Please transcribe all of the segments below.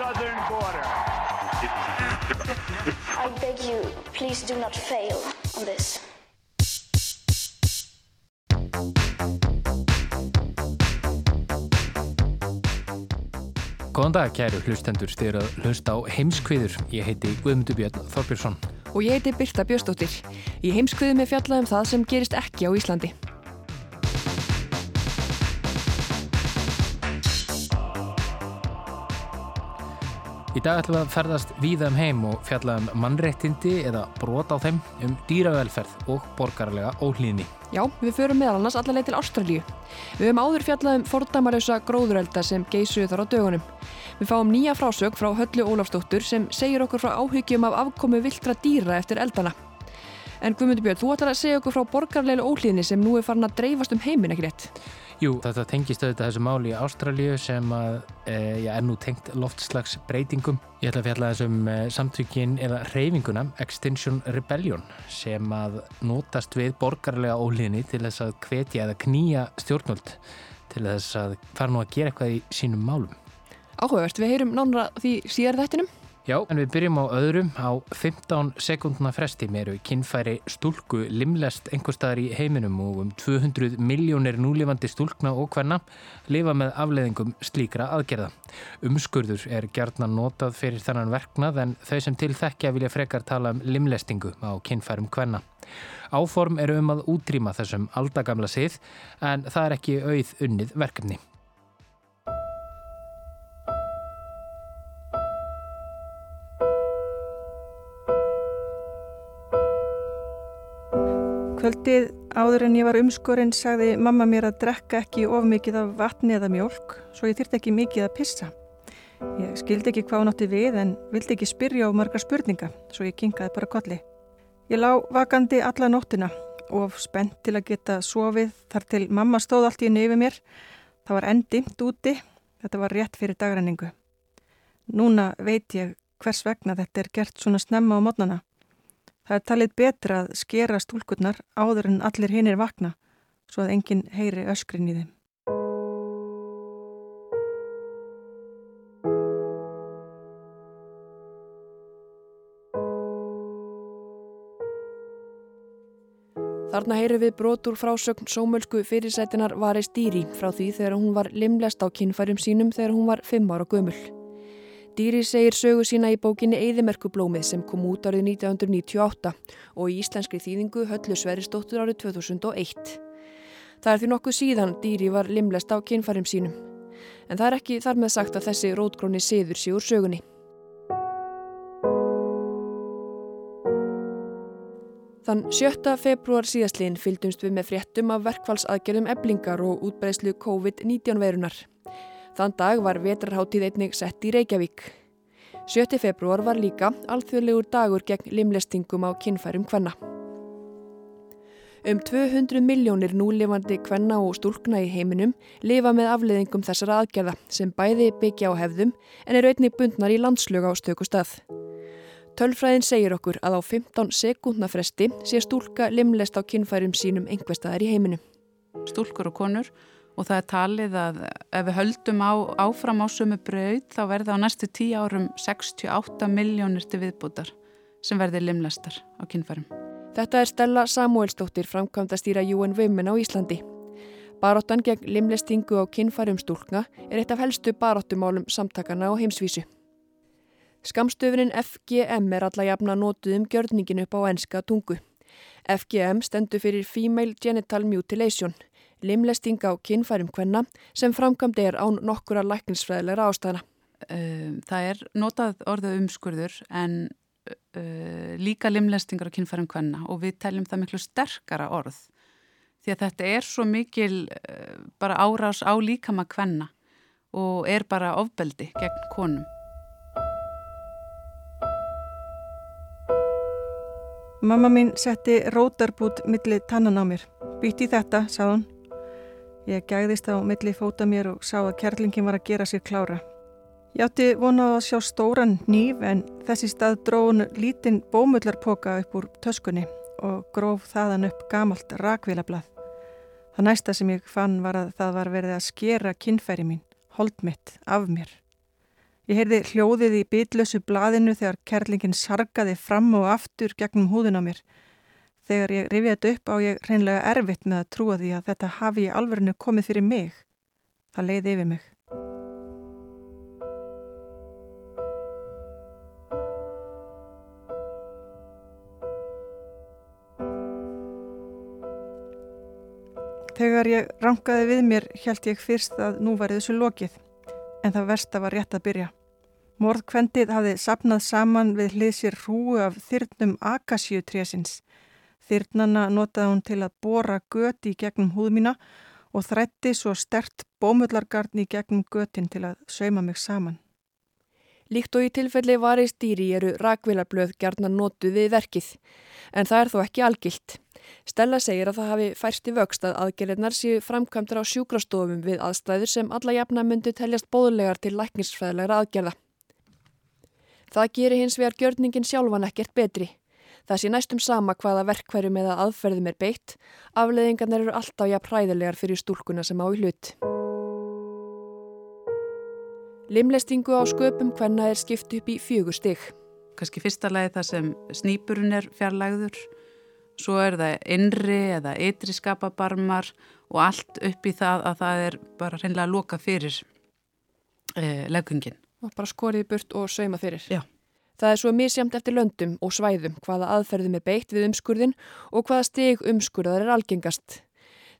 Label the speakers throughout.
Speaker 1: southern border.
Speaker 2: I beg you, please do not fail on this.
Speaker 3: Góðan dag, kæru hlustendur, styrir að hlusta á heimskviður. Ég heiti Guðmundur Björn Þorbjörnsson.
Speaker 4: Og ég heiti Birta Björnsdóttir. Í heimskviðum er fjallað um það sem gerist ekki á Íslandi.
Speaker 3: Í dag ætlum við að ferðast víða um heim og fjalla um mannréttindi eða brot á þeim, um dýravelferð og borgarlega óhlýðni.
Speaker 4: Já, við förum meðal annars allaveg til Ástralíu. Við höfum áður fjallað um fordamarausa gróðurelda sem geysuðu þar á dögunum. Við fáum nýja frásög frá Höllu Ólafsdóttur sem segir okkur frá áhyggjum af afkomi viltra dýra eftir eldana. En Guðmundur Björn, þú ætlar að segja okkur frá borgarlega óhlýðni sem nú er farin að dreifast um heimin ekki rétt.
Speaker 3: Jú, þetta tengist auðvitað þessu máli í Ástralíu sem að, e, já, er nú tengt loftslags breytingum. Ég ætla að fjalla þessum e, samtökin eða reyfinguna Extinction Rebellion sem að notast við borgarlega óhlýðni til þess að hvetja eða knýja stjórnvöld til þess að fara nú að gera eitthvað í sínum málum.
Speaker 4: Áhugavert, við heyrum nánra því síðar þettinum.
Speaker 3: Já, en við byrjum á öðrum. Á 15 sekundna fresti meru kynfæri stúlku limlest einhver staðar í heiminum og um 200 miljónir núlifandi stúlkna og hvenna lifa með afleðingum slíkra aðgerða. Umskurður er gjarnan notað fyrir þannan verknað en þau sem til þekkja vilja frekar tala um limlestingu á kynfærum hvenna. Áform eru um að útrýma þessum aldagamla sið en það er ekki auð unnið verkefni.
Speaker 5: Kvöldið áður en ég var umskorinn sagði mamma mér að drekka ekki of mikið af vatni eða mjölk svo ég þyrti ekki mikið að pissa. Ég skildi ekki hvað hún átti við en vildi ekki spyrja á margar spurninga svo ég kingaði bara kolli. Ég lá vakandi alla nóttina og spennt til að geta sofið þar til mamma stóð allt í nefið mér. Það var endimt úti, þetta var rétt fyrir dagræningu. Núna veit ég hvers vegna þetta er gert svona snemma á mótnana. Það er talið betra að skera stúlkurnar áður en allir hinn er vakna svo að enginn heyri öskrin í þeim.
Speaker 4: Þarna heyri við brotur frásögn sómölsku fyrirsætinar Vari Stýri frá því þegar hún var limlest á kinnfærum sínum þegar hún var 5 ára gömul. Dýri segir sögu sína í bókinni Eðimerkublómið sem kom út árið 1998 og í íslenskri þýðingu höllu Sveristóttur árið 2001. Það er því nokkuð síðan Dýri var limlest á kynfærum sínum. En það er ekki þar með sagt að þessi rótgróni siður úr sögunni. Þann 7. februar síðastliðin fylgdumst við með fréttum af verkfallsaðgerðum eblingar og útbreyslu COVID-19 verunar. Þann dag var vetrarháttíð einnig sett í Reykjavík. 7. februar var líka alþjóðlegur dagur gegn limlestingum á kinnfærum kvenna. Um 200 miljónir núlifandi kvenna og stúlkna í heiminum lifa með afleðingum þessara aðgerða sem bæði byggja á hefðum en eru einnig bundnar í landslög á stöku stað. Tölfræðin segir okkur að á 15 sekundna fresti sé stúlka limlest á kinnfærum sínum einhverstaðar í heiminum.
Speaker 6: Stúlkur og konur og það er talið að ef við höldum á, áfram á sumu brauð þá verða á næstu tíu árum 68 miljónir til viðbútar sem verði limlestar á kynfærum.
Speaker 4: Þetta er Stella Samuelsdóttir framkvæmda stýra UN Women á Íslandi. Baróttan gegn limlestingu á kynfærum stúlkna er eitt af helstu baróttumálum samtakana á heimsvísu. Skamstöfunin FGM er alla jafna nótuð um gjörningin upp á enska tungu. FGM stendur fyrir Female Genital Mutilation – limlesting á kinnfærum hvenna sem framkvæmdi er án nokkura lækningsfræðilegra ástæðana.
Speaker 6: Ehm, það er notað orðið umskurður en uh, líka limlestingar á kinnfærum hvenna og við teljum það miklu sterkara orð því að þetta er svo mikil uh, bara árás á líkama hvenna og er bara ofbeldi gegn konum.
Speaker 5: Mamma mín setti rótarbút milli tannan á mér. Býtti þetta, sað hún. Ég gæðist á milli fóta mér og sá að kærlingin var að gera sér klára. Ég átti vonað að sjá stóran nýf en þessi stað dróðun lítinn bómullarpoka upp úr töskunni og gróf þaðan upp gamalt rakvélablað. Það næsta sem ég fann var að það var verið að skera kinnfæri mín, hold mitt, af mér. Ég heyrði hljóðið í bitlösu blaðinu þegar kerlingin sargaði fram og aftur gegnum húðun á mér. Þegar ég rifið þetta upp á ég reynlega erfitt með að trúa því að þetta hafi í alverðinu komið fyrir mig. Það leiði yfir mig. Þegar ég rankaði við mér held ég fyrst að nú væri þessu lokið, en það versta var rétt að byrja. Morðkvendið hafði sapnað saman við hlið sér hrúu af þyrnum akasíutrésins. Þyrnana notaði hún til að bóra göti í gegnum húð mína og þrætti svo stert bómullargarni í gegnum götin til að sauma mig saman.
Speaker 4: Líkt og í tilfelli varist dýri eru rakvilarblöð gerna notuð við verkið, en það er þó ekki algilt. Stella segir að það hafi færst í vöxt að aðgerðirnar séu framkvæmdur á sjúkrastofum við aðstæður sem alla jafna myndi teljast bóðulegar til læknisfræðilegra aðgerða. Það gerir hins vegar gjörningin sjálfan ekkert betri. Það sé næstum sama hvaða verkverjum eða aðferðum er beitt, afleðingarnir eru alltaf jafn hræðilegar fyrir stúlkuna sem á í hlut. Limlestingu á sköpum hvenna er skipt upp í fjögur stygg.
Speaker 6: Kanski fyrsta lagi það sem snýpurinn er fjarlægður, svo er það innri eða ytri skapabarmar og allt upp í það að það er bara hreinlega að loka fyrir eh, leggungin
Speaker 4: og bara skorið burt og sauma fyrir.
Speaker 6: Já.
Speaker 4: Það er svo misjamt eftir löndum og svæðum hvaða aðferðum er beitt við umskurðin og hvaða steg umskurðar er algengast.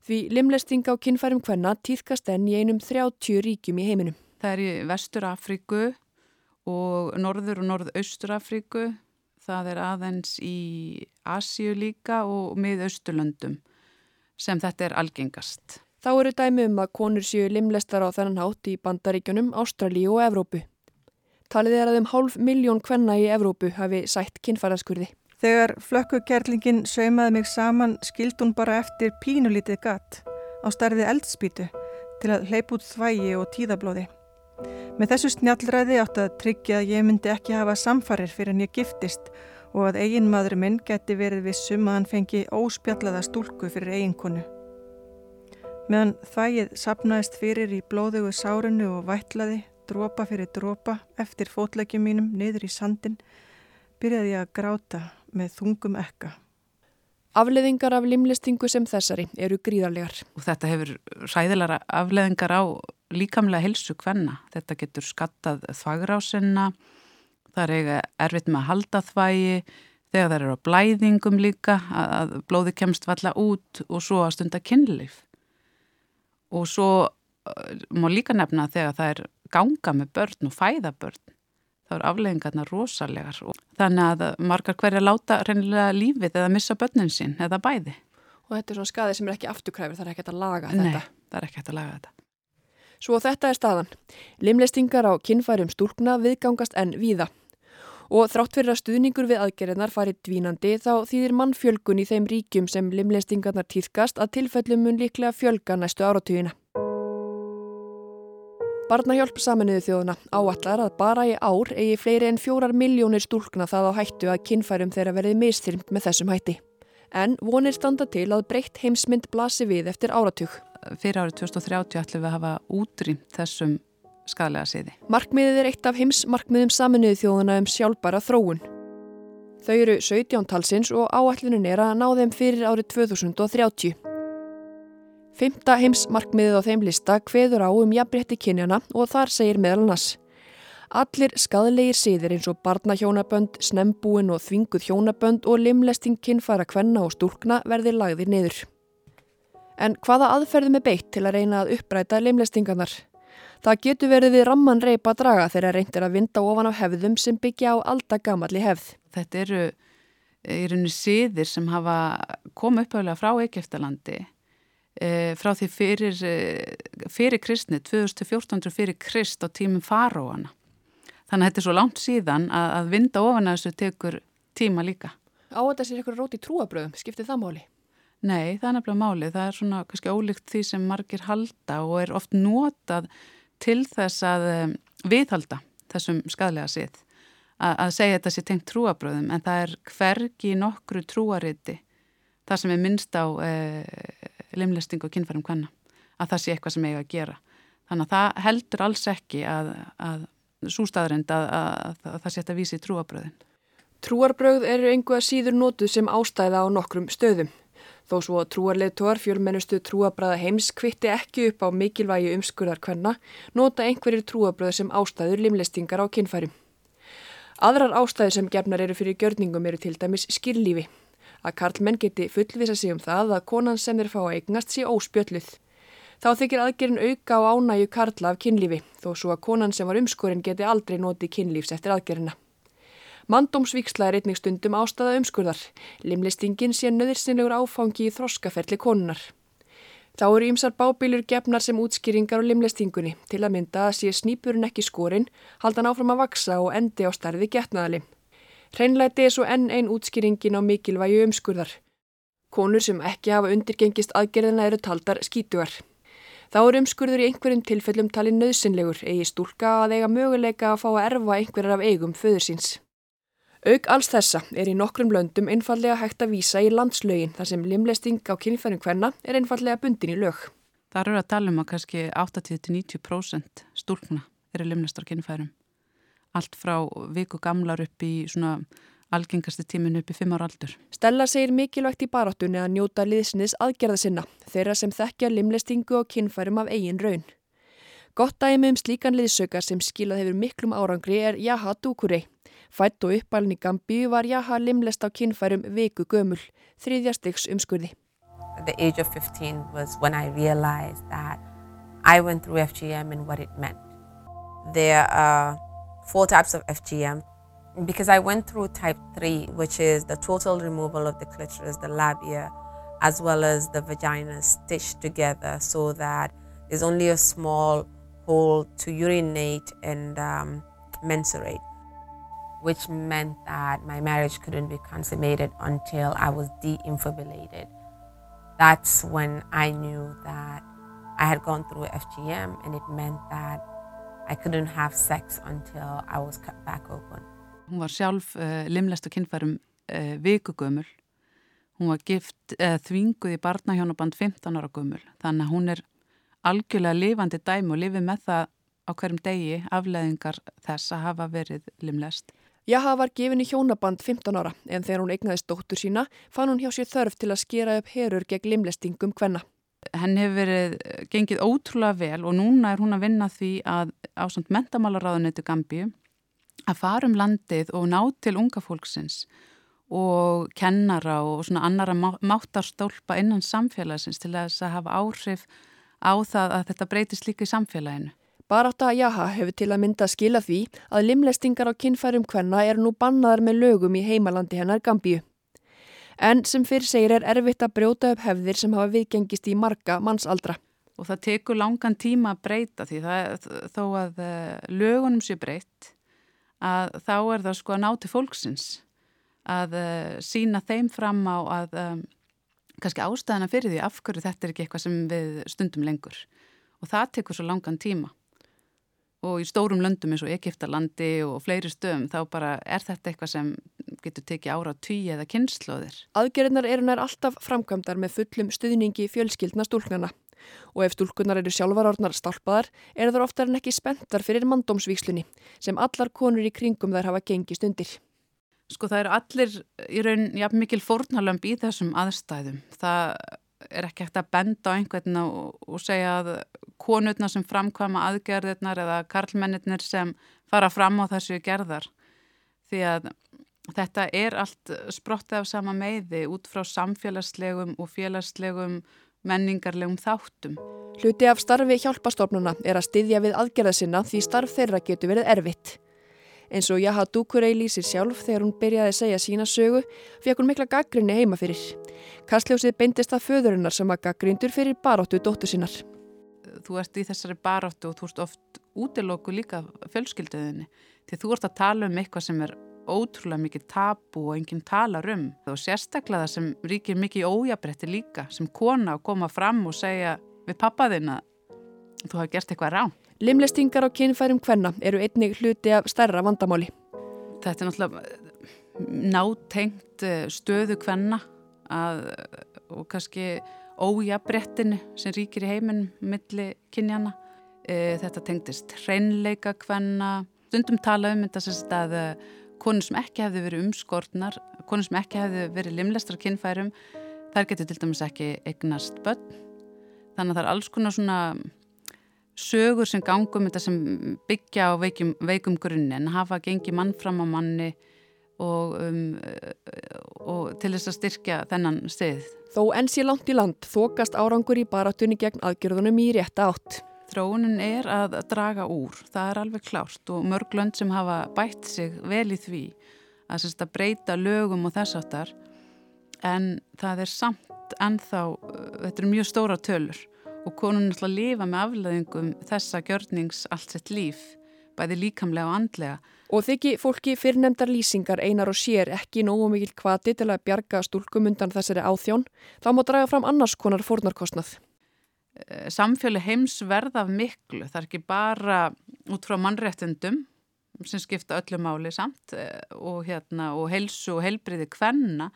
Speaker 4: Því limlesting á kinnfærum hvenna týðkast enn í einum 30 ríkjum í heiminum.
Speaker 6: Það er í Vestur Afríku og Norður og Norðaustur Afríku. Það er aðeins í Asíu líka og miðausturlöndum sem þetta er algengast.
Speaker 4: Þá eru dæmi um að konur séu limlestar á þennan hátt í bandaríkjunum, Ástralíu og Evrópu. Talið er að um hálf miljón kvenna í Evrópu hafi sætt kinnfæraðskurði.
Speaker 5: Þegar flökkugerlingin saumaði mig saman skild hún bara eftir pínulítið gatt á starði eldspítu til að hleyp út þvægi og tíðablóði. Með þessu snjallræði átt að tryggja að ég myndi ekki hafa samfarir fyrir en ég giftist og að eiginmaður minn geti verið vissum að hann fengi óspjallaða stúlku fyrir eiginkonu. Meðan þvægið sapnaðist fyrir í blóðugu sárinu og vætlaði drópa fyrir drópa eftir fótlegjum mínum niður í sandin byrjaði ég að gráta með þungum ekka.
Speaker 4: Afleðingar af limlistingu sem þessari eru gríðarlegar.
Speaker 6: Og þetta hefur ræðilega afleðingar á líkamlega helsu hvenna. Þetta getur skattað þvagrásina, það er eiga erfitt með að halda þvægi, þegar það eru á blæðingum líka, að blóði kemst valla út og svo að stunda kynlif. Og svo eh, má líka nefna þegar það er ganga með börn og fæða börn þá er afleggingarna rosalegar og þannig að margar hverja láta reynilega lífið eða missa börnin sín eða bæði.
Speaker 4: Og þetta er svona skadi sem er ekki afturkræfur, það er ekki að laga
Speaker 6: Nei,
Speaker 4: þetta.
Speaker 6: Nei, það er ekki að laga þetta.
Speaker 4: Svo þetta er staðan. Limlestingar á kinnfærum stúlkna viðgangast en víða. Og þrátt fyrir að stuðningur við aðgerðnar farið dvínandi þá þýðir mannfjölgun í þeim ríkjum sem limlestingarnar týðkast að tilfellum mun líklega fjölga næstu áratugina. Barnahjálp saminuðu þjóðuna áallar að bara í ár eigi fleiri en fjórar miljónir stúlkna það á hættu að kinnfærum þeirra verið mistyrmt með þessum hætti. En vonir standa til að breytt heimsmynd blasi við eftir áratug.
Speaker 6: Fyrir árið 2030 ætlum við að hafa útrýmt þessum skadlega siði.
Speaker 4: Markmiðið er eitt af heimsmarkmiðum saminuðu þjóðuna um sjálfbara þróun. Þau eru 17 talsins og áallunin er að ná þeim fyrir árið 2030. Fymta heimsmarkmiðið á þeim lista hveður á um jafnbretti kynjana og þar segir meðal annars. Allir skadlegir síðir eins og barnahjónabönd, snembúin og þvinguð hjónabönd og limlesting kynfara kvenna og stúlkna verðir lagðir niður. En hvaða aðferðum er beitt til að reyna að uppræta limlestingarnar? Það getur verið við ramman reypa draga þegar reyndir að vinda ofan á hefðum sem byggja á aldagamalli hefð.
Speaker 6: Þetta eru í rauninu síðir sem hafa komið upphauðlega frá Eikeftalandi e, frá því fyrir, e, fyrir kristni, 2014 fyrir krist á tímum faróana. Þannig að þetta er svo langt síðan að, að vinda ofan að þessu tekur tíma líka.
Speaker 4: Á þetta sér eitthvað róti trúabröðum, skiptir það máli?
Speaker 6: Nei, það er nefnilega máli. Það er svona kannski ólíkt því sem margir halda og er oft notað til þess að um, viðhalda þessum skadlega sið. A að segja þetta sé tengt trúabröðum en það er hvergi nokkru trúariti það sem er minnst á e, limlesting og kynfærum hvenna að það sé eitthvað sem eiga að gera. Þannig að það heldur alls ekki að, að svo staðrind að, að, að það setja vísi í trúabröðin.
Speaker 4: Trúarbröð eru einhverja síður nótuð sem ástæða á nokkrum stöðum. Þó svo trúarleituar fjölmennustu trúabræða heims kvitti ekki upp á mikilvægi umskurðar hvenna, nota einhverjir trúabröð sem ástæður limlestingar á kynfærum. Aðrar ástæður sem gefnar eru fyrir gjörningum eru til dæmis skýrlífi. Að karlmenn geti fullvisa sig um það að konan sem þeir fá að eignast sé óspjölluð. Þá þykir aðgerinn auka á ánæju karla af kynlífi, þó svo að konan sem var umskurinn geti aldrei notið kynlífs eftir aðgerina. Mandómsvíksla er einnig stundum ástæða umskurðar. Limlistingin sé nöðirsinlegur áfangi í þroskaferli konunar. Þá eru ýmsar bábílur gefnar sem útskýringar á limlistingunni til að mynda að sé snýpurinn ekki skorinn, haldan áfram að vaksa og endi á starfi getnaðalim. Hreinleiti er svo enn einn útskýringin á mikilvægi umskurðar. Konur sem ekki hafa undirgengist aðgerðina eru taldar skítugar. Þá eru umskurður í einhverjum tilfellum talið nöðsynlegur eigi stúlka að eiga möguleika að fá að erfa einhverjar af eigum föður síns. Auk alls þessa er í nokkrum löndum einfallega hægt að vísa í landslögin þar sem limlesting á kynfærum hvenna er einfallega bundin í lög.
Speaker 6: Það eru að tala um að kannski 80-90% stúlkna eru limlestar kynfærum. Allt frá viku gamlar upp í svona algengasti tímin upp í fimm ára aldur.
Speaker 4: Stella segir mikilvægt í barátunni að njóta liðsnis aðgerða sinna, þeirra sem þekkja limlestingu og kynfærum af eigin raun. Gott dæmi um slíkan liðsöka sem skilað hefur miklum árangri er Jaha Dúkurei. Fætt og uppalinn í Gambíu var Jaha limlest á kynfærum viku gömul, þriðja styggs umskurði.
Speaker 7: The age of 15 was when I realized that I went through FGM and what it meant. There are four types of FGM because I went through type 3 which is the total removal of the clitoris, the labia as well as the vagina stitched together so that there's only a small hole to urinate and um, menstruate. which meant that my marriage couldn't be consummated until I was de-infibrillated. That's when I knew that I had gone through FGM and it meant that I couldn't have sex until I was cut back open.
Speaker 6: Hún var sjálf uh, limlest og kynfærum uh, vikugömmul. Hún var gift uh, þvinguð í barnahjónaband 15 ára gömmul. Þannig að hún er algjörlega lifandi dæmi og lifið með það á hverjum degi afleðingar þess að hafa verið limlest.
Speaker 4: Jaha var gefin í hjónaband 15 ára en þegar hún eignaðist dóttur sína fann hún hjá sér þörf til að skera upp herur gegn limlestingum hvenna.
Speaker 6: Henn hefur verið gengið ótrúlega vel og núna er hún að vinna því að ásand mentamálaráðunötu Gambíu að fara um landið og ná til unga fólksins og kennara og svona annara máttarstólpa innan samfélagsins til að hafa áhrif á það að þetta breytist líka í samfélaginu.
Speaker 4: Baráta Jaha hefur til að mynda skila því að limlestingar á kinnfærum hvenna er nú bannaðar með lögum í heimalandi hennar Gambíu. En sem fyrir segir er erfitt að brjóta upp hefðir sem hafa viðgengist í marga mannsaldra.
Speaker 6: Og það tekur langan tíma að breyta því. Það, þó að uh, lögunum sé breytt að þá er það sko að ná til fólksins að eh, sína þeim fram á að um, kannski ástæðana fyrir því af hverju þetta er ekki eitthvað sem við stundum lengur. Og það tekur svo langan tíma og í stórum löndum eins og Egiptalandi og fleiri stöðum þá bara er þetta eitthvað sem getur tekið ára tíu eða kynnslóðir.
Speaker 4: Aðgerðnar eru nær alltaf framkvæmdar með fullum stuðningi fjölskyldna stúlknarna og ef stúlkunar eru sjálfarornar stálpaðar er þar oftar en ekki spenntar fyrir mandómsvíkslunni sem allar konur í kringum þær hafa gengist undir.
Speaker 6: Sko það eru allir í raun jafn mikil fórnalömb í þessum aðstæðum. Það er ekki hægt að benda á einhvern og, og segja að konurna sem framkvama aðgerðirnar eða karlmennir sem fara fram á þessu gerðar því að þetta er allt sprottið af sama meiði út frá samfélagslegum og félagslegum menningarlegum þáttum.
Speaker 4: Hluti af starfi hjálpastofnuna er að styðja við aðgerða sinna því starf þeirra getur verið erfitt. Eins og Jaha Dukurei lýsir sjálf þegar hún byrjaði að segja sína sögu, fekk hún mikla gaggrinni heima fyrir. Kastljósið beindist að föðurinnar sem að gaggrindur fyrir baróttu dóttu sinnar.
Speaker 6: Þú ert í þessari baróttu og þú ert oft útilóku líka fjölskylduðinni. Því þú ert að tala um eitthvað sem er ótrúlega mikið tabu og enginn talar um. Og sérstaklega það sem ríkir mikið ójabrætti líka, sem kona að koma fram og segja við pappaðina þú hafi gert eitthvað rá.
Speaker 4: Limlestingar á kynfærum hvenna eru einnig hluti af stærra vandamáli.
Speaker 6: Þetta er náttúrulega eh, nátengt eh, stöðu hvenna og kannski ójabrettinu sem ríkir í heiminn milli kynjana. Eh, þetta tengtist hreinleika hvenna. Stundum tala um þetta að konur sem ekki hefði verið umskortnar, konur sem ekki hefði verið limlestar kynfærum, þær getur til dæmis ekki eignast börn. Þannig að það er alls konar svona sögur sem gangum þetta sem byggja á veikum, veikum grunni en hafa gengið mann fram á manni og, um, og til þess að styrkja þennan stið.
Speaker 4: Þó enn sé langt í land þokast árangur í baratunni gegn aðgjörðunum í rétta átt.
Speaker 6: Þróunin er að draga úr, það er alveg klárt og mörg lönd sem hafa bætt sig vel í því að, að breyta lögum og þess aftar en það er samt ennþá, þetta er mjög stóra tölur og konun að lifa með afleðingum þessa gjörnings allt sett líf, bæði líkamlega og andlega.
Speaker 4: Og þykki fólki fyrrnemdar lýsingar einar og sér ekki nógu mikil kvati til að bjarga stúlkum undan þessari áþjón, þá má draga fram annars konar fórnarkostnað.
Speaker 6: Eh, samfjölu heims verða af miklu, það er ekki bara út frá mannréttundum sem skipta öllu máli samt eh, og, hérna, og helsu og helbriði hvenna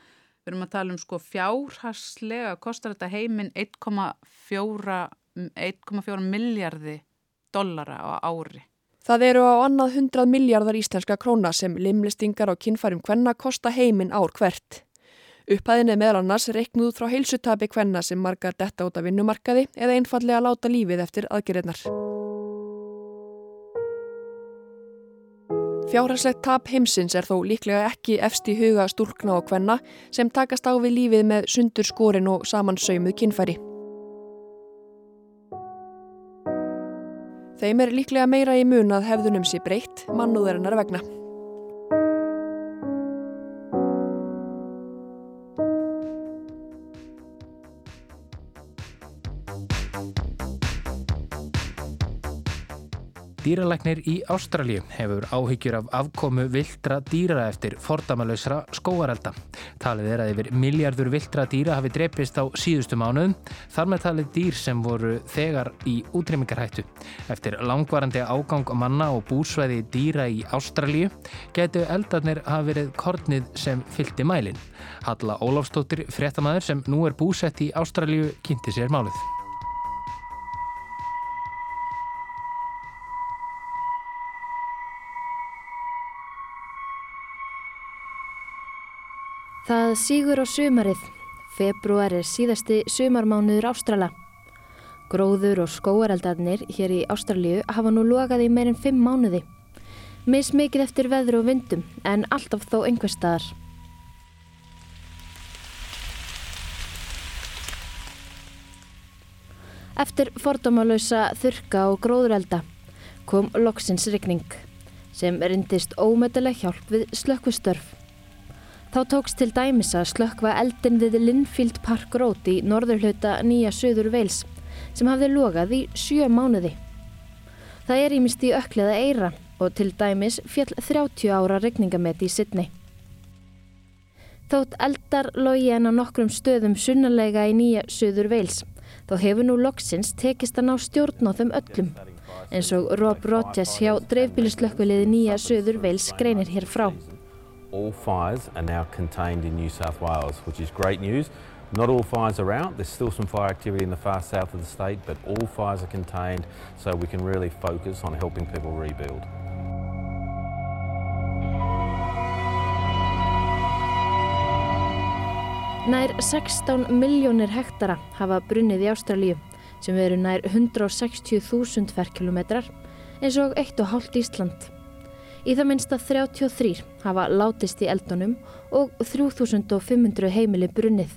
Speaker 6: Við erum að tala um sko fjárhagslega, kostar þetta heiminn 1,4 miljardi dollara á ári.
Speaker 4: Það eru á annað 100 miljardar íslenska króna sem limlistingar á kinnfærum hvenna kosta heiminn ár hvert. Upphæðin er meðal annars reiknuð frá heilsutabi hvenna sem margar detta út af vinnumarkaði eða einfallega láta lífið eftir aðgerðnar. Fjárhagslegt tap heimsins er þó líklega ekki efst í huga stúlkna og hvenna sem takast á við lífið með sundur skórin og samansauðmuð kinnfæri. Þeim er líklega meira í mun að hefðunum sé breytt mannúðarinnar vegna.
Speaker 3: Dýralæknir í Ástralji hefur áhyggjur af afkomu viltra dýra eftir fordamalösra skóarelda. Talið er að yfir miljardur viltra dýra hafi drepist á síðustu mánuðum, þar með talið dýr sem voru þegar í útrymmingarhættu. Eftir langvarandi ágang manna og búsvæði dýra í Ástralji getu eldarnir hafi verið kornið sem fylgti mælin. Halla Ólafstóttir, fréttamaður sem nú er búsett í Ástralju, kynnti sér málið.
Speaker 8: Það sígur á sumarið. Februar er síðasti sumarmánuður Ástrala. Gróður og skóareldarnir hér í Ástralju hafa nú logað í meirinn fimm mánuði. Mis mikið eftir veður og vindum en alltaf þó einhver staðar. Eftir fordómalösa þurka og gróðurelda kom loksins regning sem rindist ómötuleg hjálp við slökkustörf. Þá tóks til dæmis að slökkva eldin við Linfield Park Road í norðurhauta Nýja Suður Veils sem hafði logað í sjö mánuði. Það er ímist í ökliða eira og til dæmis fjall 30 ára regningameti í Sydney. Þótt eldar logi en á nokkrum stöðum sunnalega í Nýja Suður Veils þá hefur nú loksins tekist að ná stjórn á þeim öllum eins og Rob Rogers hjá dreifbílislökkuliði Nýja Suður Veils greinir hér frá.
Speaker 9: All fires are now contained in New South Wales, which is great news. Not all fires are out, there's still some fire activity in the far south of the state, but all fires are contained so we can really focus on helping people rebuild.
Speaker 8: Nær 16 miljónir hektara hafa brunnið í Ástralíu sem veru nær 160.000 ferkilometrar eins og 1,5 Ísland. Í það minnsta 33 hafa látist í eldunum og 3500 heimili brunnið.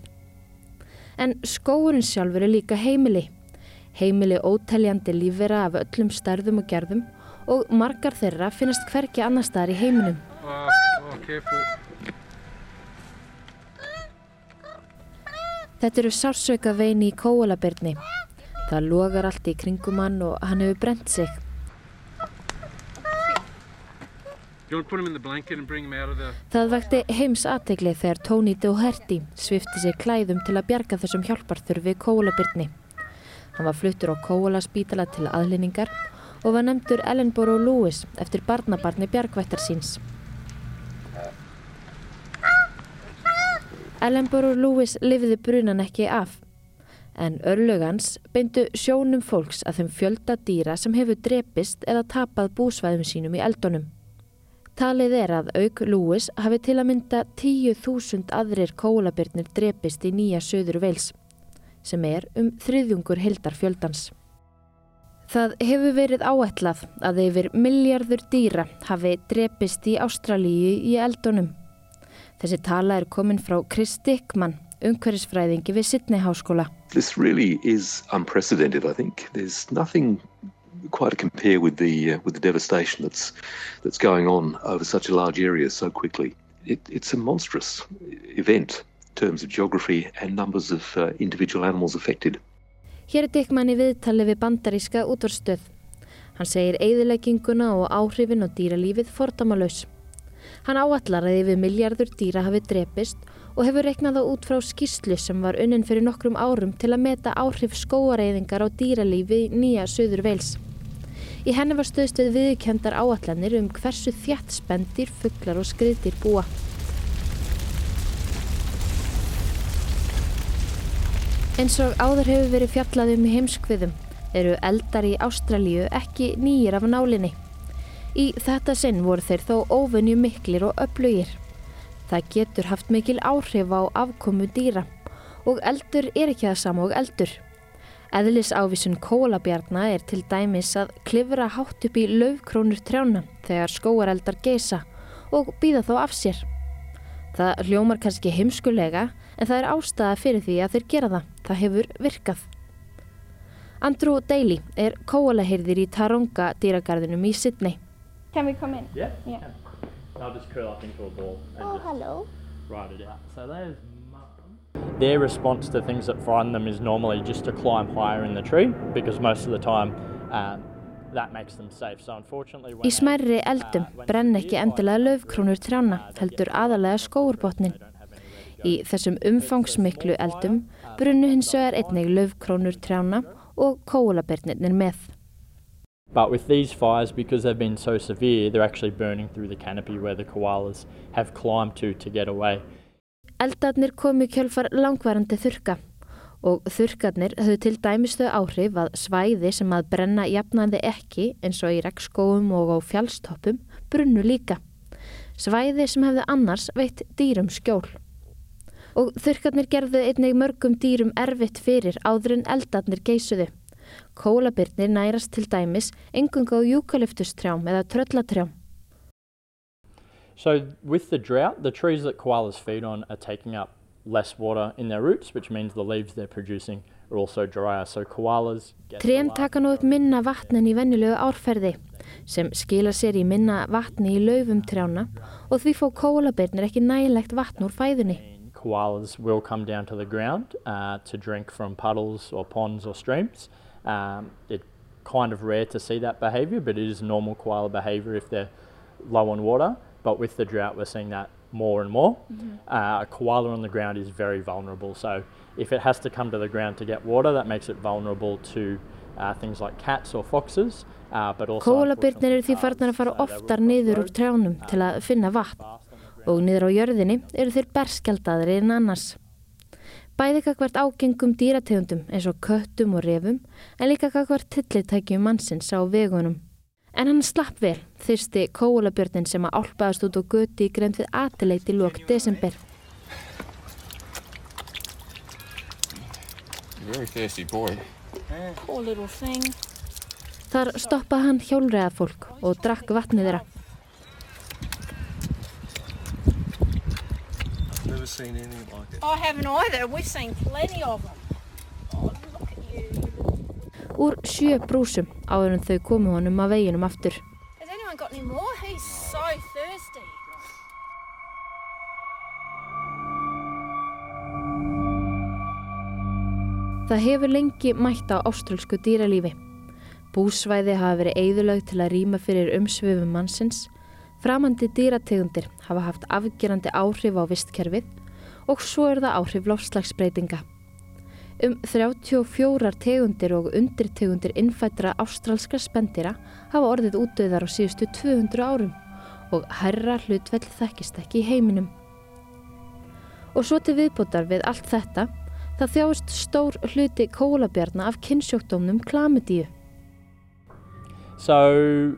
Speaker 8: En skóurinn sjálfur er líka heimili. Heimili óteljandi lífvera af öllum stærðum og gerðum og margar þeirra finnast hverki annar staðar í heiminum. Þetta eru sársöka veini í kóalabirni. Það logar allt í kringum hann og hann hefur brent sig. Það vekti heims aðtegli þegar Tony Doherty svifti sig klæðum til að bjarga þessum hjálparþurfi kóalabirni. Hann var fluttur á kóalaspítala til aðlinningar og var nefndur Ellenborough Lewis eftir barnabarni bjargvættar síns. Ellenborough Lewis lifiði brunan ekki af, en örlugans beindu sjónum fólks að þeim fjölda dýra sem hefur drepist eða tapað búsvæðum sínum í eldunum. Talið er að auk Lewis hafi til að mynda 10.000 aðrir kólabirnir drepist í nýja söður veils, sem er um þriðjungur hildar fjöldans. Það hefur verið áætlað að yfir miljardur dýra hafi drepist í Ástralíu í eldunum. Þessi tala er komin frá Chris Dickman, umhverfisfræðingi við Sydney Háskóla.
Speaker 10: This really is unprecedented, I think. There's nothing quite compare with the uh, with the devastation that's that's going on over such a large area so quickly. It, it's a monstrous event in terms of geography and numbers of uh, individual animals affected.
Speaker 8: Hér er Dickmann í viðtali við bandaríska útvarstöð. Hann segir eigðilegginguna og áhrifin á dýralífið fordamalus. Hann áallar að yfir miljardur dýra hafi drepist og hefur reknað á út frá skýslu sem var unnin fyrir nokkrum árum til að meta áhrif skóareiðingar á dýralífi nýja söður veils. Í henni var stöðst við viðkendar áallanir um hversu þjætt spendir, fugglar og skriðdir búa. Eins og áður hefur verið fjallað um heimskviðum eru eldar í Ástralíu ekki nýjir af nálinni. Í þetta sinn voru þeir þó óvenju miklir og öflugir. Það getur haft mikil áhrif á afkomu dýra og eldur er ekki það sama og eldur. Eðlisávísun kólabjarna er til dæmis að klifra hátt upp í laufkrónur trjána þegar skóareldar geisa og býða þó af sér. Það hljómar kannski heimskulega en það er ástæða fyrir því að þeir gera það. Það hefur virkað. Andrew Daly er kólahyrðir í Taronga dýragarðinum í Sydney.
Speaker 11: Can we come in?
Speaker 12: Yeah. yeah. I'll just curl up into a ball and
Speaker 11: oh,
Speaker 12: just
Speaker 11: hello.
Speaker 12: ride it out. So there's Their response to things that frighten them is normally just to climb higher in the tree because most of the time um, that makes them safe. So unfortunately
Speaker 8: Í smærri eldum brenn ekki endilega löfkrónur trjána, heldur aðalega skóurbotnin. Í þessum umfangsmiklu eldum brunnu hins vegar einnig löfkrónur trjána og kólabernirnir með.
Speaker 12: But with these fires, because they've been so severe, they're actually burning through the canopy where the koalas have climbed to to get away.
Speaker 8: Eldarnir komu kjölfar langvarandi þurka og þurkarnir höfðu til dæmistu áhrif að svæði sem að brenna jafnaði ekki eins og í regnskóum og á fjálstoppum brunnu líka. Svæði sem hefðu annars veitt dýrum skjól. Og þurkarnir gerðu einnig mörgum dýrum erfitt fyrir áður en eldarnir geisuðu. Kólabirnir nærast til dæmis engung á júkaliftustrjám eða tröllatrjám.
Speaker 12: So with the drought, the trees that koalas feed on are taking up less water in their roots, which means the leaves they're producing are also drier. So koalas
Speaker 8: Trén taka nú upp minna vatnin í vennilegu árferði sem skila sér í minna vatni í laufum trjána og því fá kólabirnir ekki nægilegt vatn úr fæðunni.
Speaker 12: Koalas will come down to the ground uh, to drink from puddles or ponds or streams. Um, it's kind of rare to see that behaviour, but it is normal koala behaviour if they're low on water. But with the drought, we're seeing that more and more. Mm-hmm. Uh, a koala on the ground is very vulnerable, so if it has to come to the ground to get water, that makes it vulnerable to uh, things like cats or foxes. Uh,
Speaker 8: Kólabirnir eru því farnar að fara oftar niður úr trjánum til að finna vatn og niður á jörðinni eru þeir berskjaldaðri en annars. Bæði kakvart ágengum dýrategundum eins og köttum og refum en líka kakvart tillitækjum mannsins á vegunum. En hann slapp vel, þyrsti kólabjörnin sem að álpaðast út á göti í grein við atileit í lók desember. Þar stoppaði hann hjólreða fólk og drakk vatnið þeirra.
Speaker 11: Like I haven't either. We've seen plenty of them.
Speaker 8: Úr sjö brúsum áður en þau komu honum að veginum aftur. Það hefur lengi mætt á áströlsku dýralífi. Búsvæði hafa verið eigðulög til að rýma fyrir umsvöfum mannsins, framandi dýrategundir hafa haft afgerandi áhrif á vistkerfið og svo er það áhrif lofslagsbreytinga. Um 34 tegundir og undirtegundir innfættra ástralska spendira hafa orðið útdöðar á síðustu 200 árum og herra hlutveld þekkist ekki í heiminum. Og svo til viðbútar við allt þetta Það þjáist stór hluti kólabjarna af kynnsjókdómnum klamidíu.
Speaker 12: So,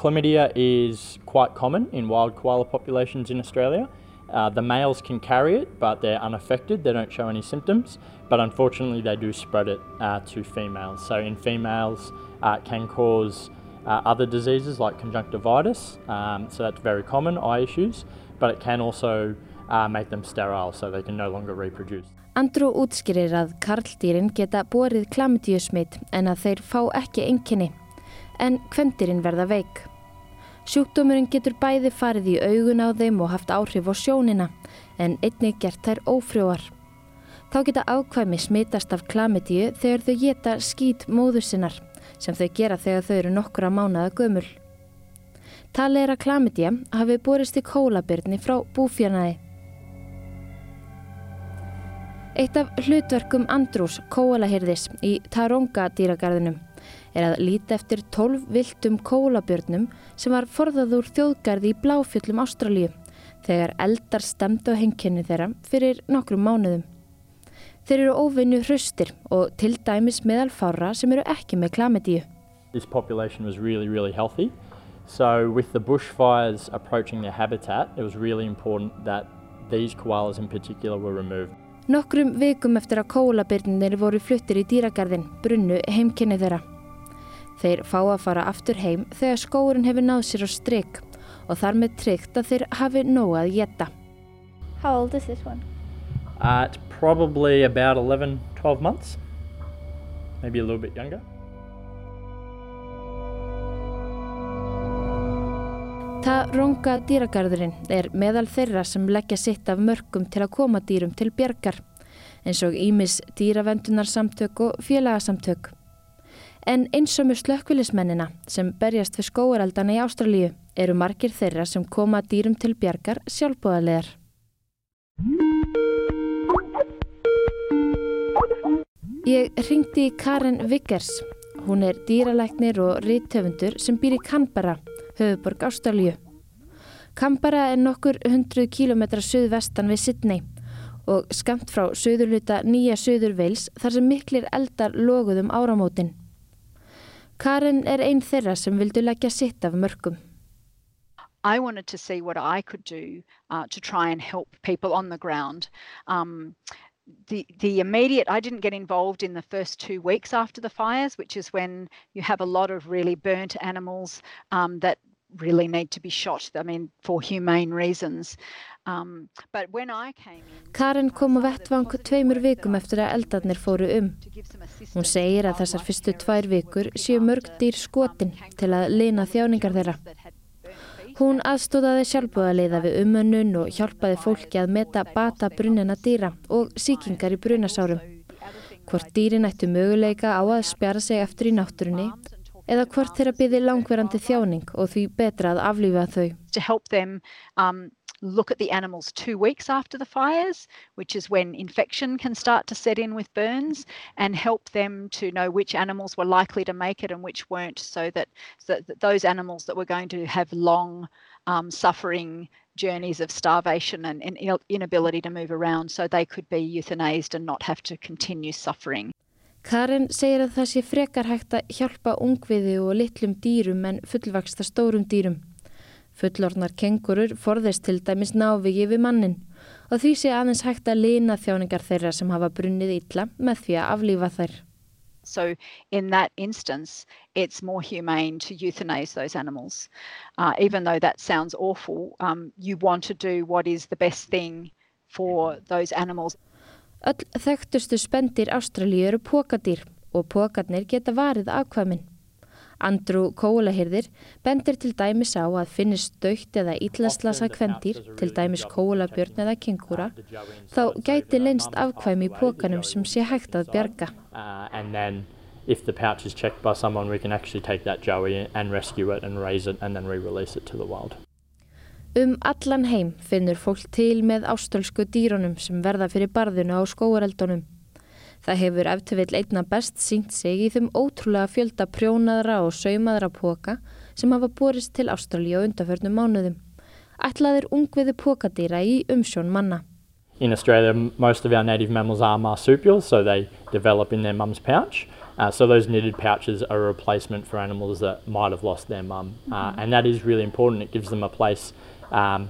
Speaker 12: chlamydia is quite common in wild koala populations in Australia. Uh, the males can carry it, but they're unaffected. They don't show any symptoms, but unfortunately, they do spread it uh, to females. So, in females, uh, it can cause uh, other diseases like conjunctivitis. Um, so, that's very common eye issues, but it can also uh, make them sterile, so they can no longer reproduce.
Speaker 8: Andrew útskýrir að karldýrin geta borið klamidíusmitt en að þeir fá ekki enginni, en kvendýrin verða veik. Sjúkdómurinn getur bæði farið í augun á þeim og haft áhrif á sjónina, en einnig gert þær ófrjóar. Þá geta ákvæmi smitast af klamidíu þegar þau geta skýt móður sinnar, sem þau gera þegar þau eru nokkura mánaða gömul. Talið er að klamidíu hafi borist í kólabyrni frá búfjanaði. Eitt af hlutverkum Andrús kóalahyrðis í Taronga dýragarðinum er að líti eftir 12 viltum kólabjörnum sem var forðað úr þjóðgarði í bláfjöllum Ástralíu þegar eldar stemdu á henginni þeirra fyrir nokkrum mánuðum. Þeir eru óvinnu hraustir og til dæmis meðal fára sem eru ekki með klamedíu.
Speaker 12: This population was really, really healthy. So with the bushfires approaching their habitat, it was really important that these koalas in particular were removed.
Speaker 8: Nokkrum vikum eftir að kólabyrnir voru fluttir í dýragarðin brunnu heimkynni þeirra. Þeir fá að fara aftur heim þegar skóurinn hefur náð sér á stryk og þar með tryggt að þeir hafi nóg að geta.
Speaker 2: How old is this one?
Speaker 12: Uh, it's probably about 11, 12 months, maybe a little bit younger.
Speaker 8: Taronga dýragarðurinn er meðal þeirra sem leggja sitt af mörgum til að koma dýrum til björgar, eins og Ímis dýravendunarsamtök og félagasamtök. En eins og með slökkvilismennina sem berjast fyrir skóareldana í Ástralíu eru margir þeirra sem koma dýrum til björgar sjálfbúðarlegar. Ég ringdi í Karen Vickers. Hún er dýralæknir og rítöfundur sem býr í Canberra höfuborg Ástralju. Kambara er nokkur hundruð kílometra söðvestan við Sydney og skamt frá söðurluta nýja söður Veils þar sem miklir eldar loguðum áramótin. Karen er einn þeirra sem vildu leggja sitt af mörgum.
Speaker 13: I wanted to see what I could do uh, to try and help people on the ground. Um, the the immediate I didn't get involved in the first two weeks after the fires, which is when you have a lot of really burnt animals um, that really need to be shot. I mean, for humane reasons. Um, but when I came in,
Speaker 8: Karen kom á vettvang tveimur vikum eftir að eldarnir fóru um. Hún segir að þessar fyrstu tvær vikur séu mörg dýr skotin til að lina þjáningar þeirra. Hún aðstóðaði sjálfbúðaliða við umönnun og hjálpaði fólki að meta bata brunnina dýra og síkingar í brunasárum. Hvort dýrin ættu möguleika á að spjara sig eftir í náttúrunni eða hvort þeirra byði langverandi þjáning og því betra að aflífa þau.
Speaker 13: To help them um, look at the animals two weeks after the fires, which is when infection can start to set in with burns, and help them to know which animals were likely to make it and which weren't, so that, so that those animals that were going to have long um, suffering journeys of starvation and, and inability to move around, so they could be euthanized and not have to continue suffering.
Speaker 8: Karin segir að það sé frekar hægt að hjálpa ungviði og litlum dýrum en fullvaksta stórum dýrum. Fullornar kengurur forðist til dæmis návigi við mannin og því sé aðeins hægt að lina þjáningar þeirra sem hafa brunnið illa með því að aflífa þær.
Speaker 13: So in that instance, it's more humane to euthanize those animals. Uh, even though that sounds awful, um, you want to do what is the best thing for those animals.
Speaker 8: Öll þekktustu spendir Ástralíu eru pókadýr og pókarnir geta varið afkvæmin. Andrew kólahyrðir bendir til dæmis á að finnist dögt eða íllaslasa kvendir, til dæmis kólabjörn eða kengúra, þá gæti leinst afkvæmi í pókanum sem sé hægt að bjarga.
Speaker 12: Uh,
Speaker 8: Um allan heim finnur fólk til með ástölsku dýrunum sem verða fyrir barðinu á skóareldunum. Það hefur eftirvill einna best sínt sig í þeim ótrúlega fjölda prjónaðra og saumaðra póka sem hafa borist til Ástralja og undarförnum mánuðum. Ætlaðir ungviði pókadýra í umsjón manna.
Speaker 12: In Australia, most of our native mammals are marsupials, so they develop in their mum's pouch. Uh, so those knitted pouches are a replacement for animals that might have lost their mum. Uh, and that is really important. It gives them a place um,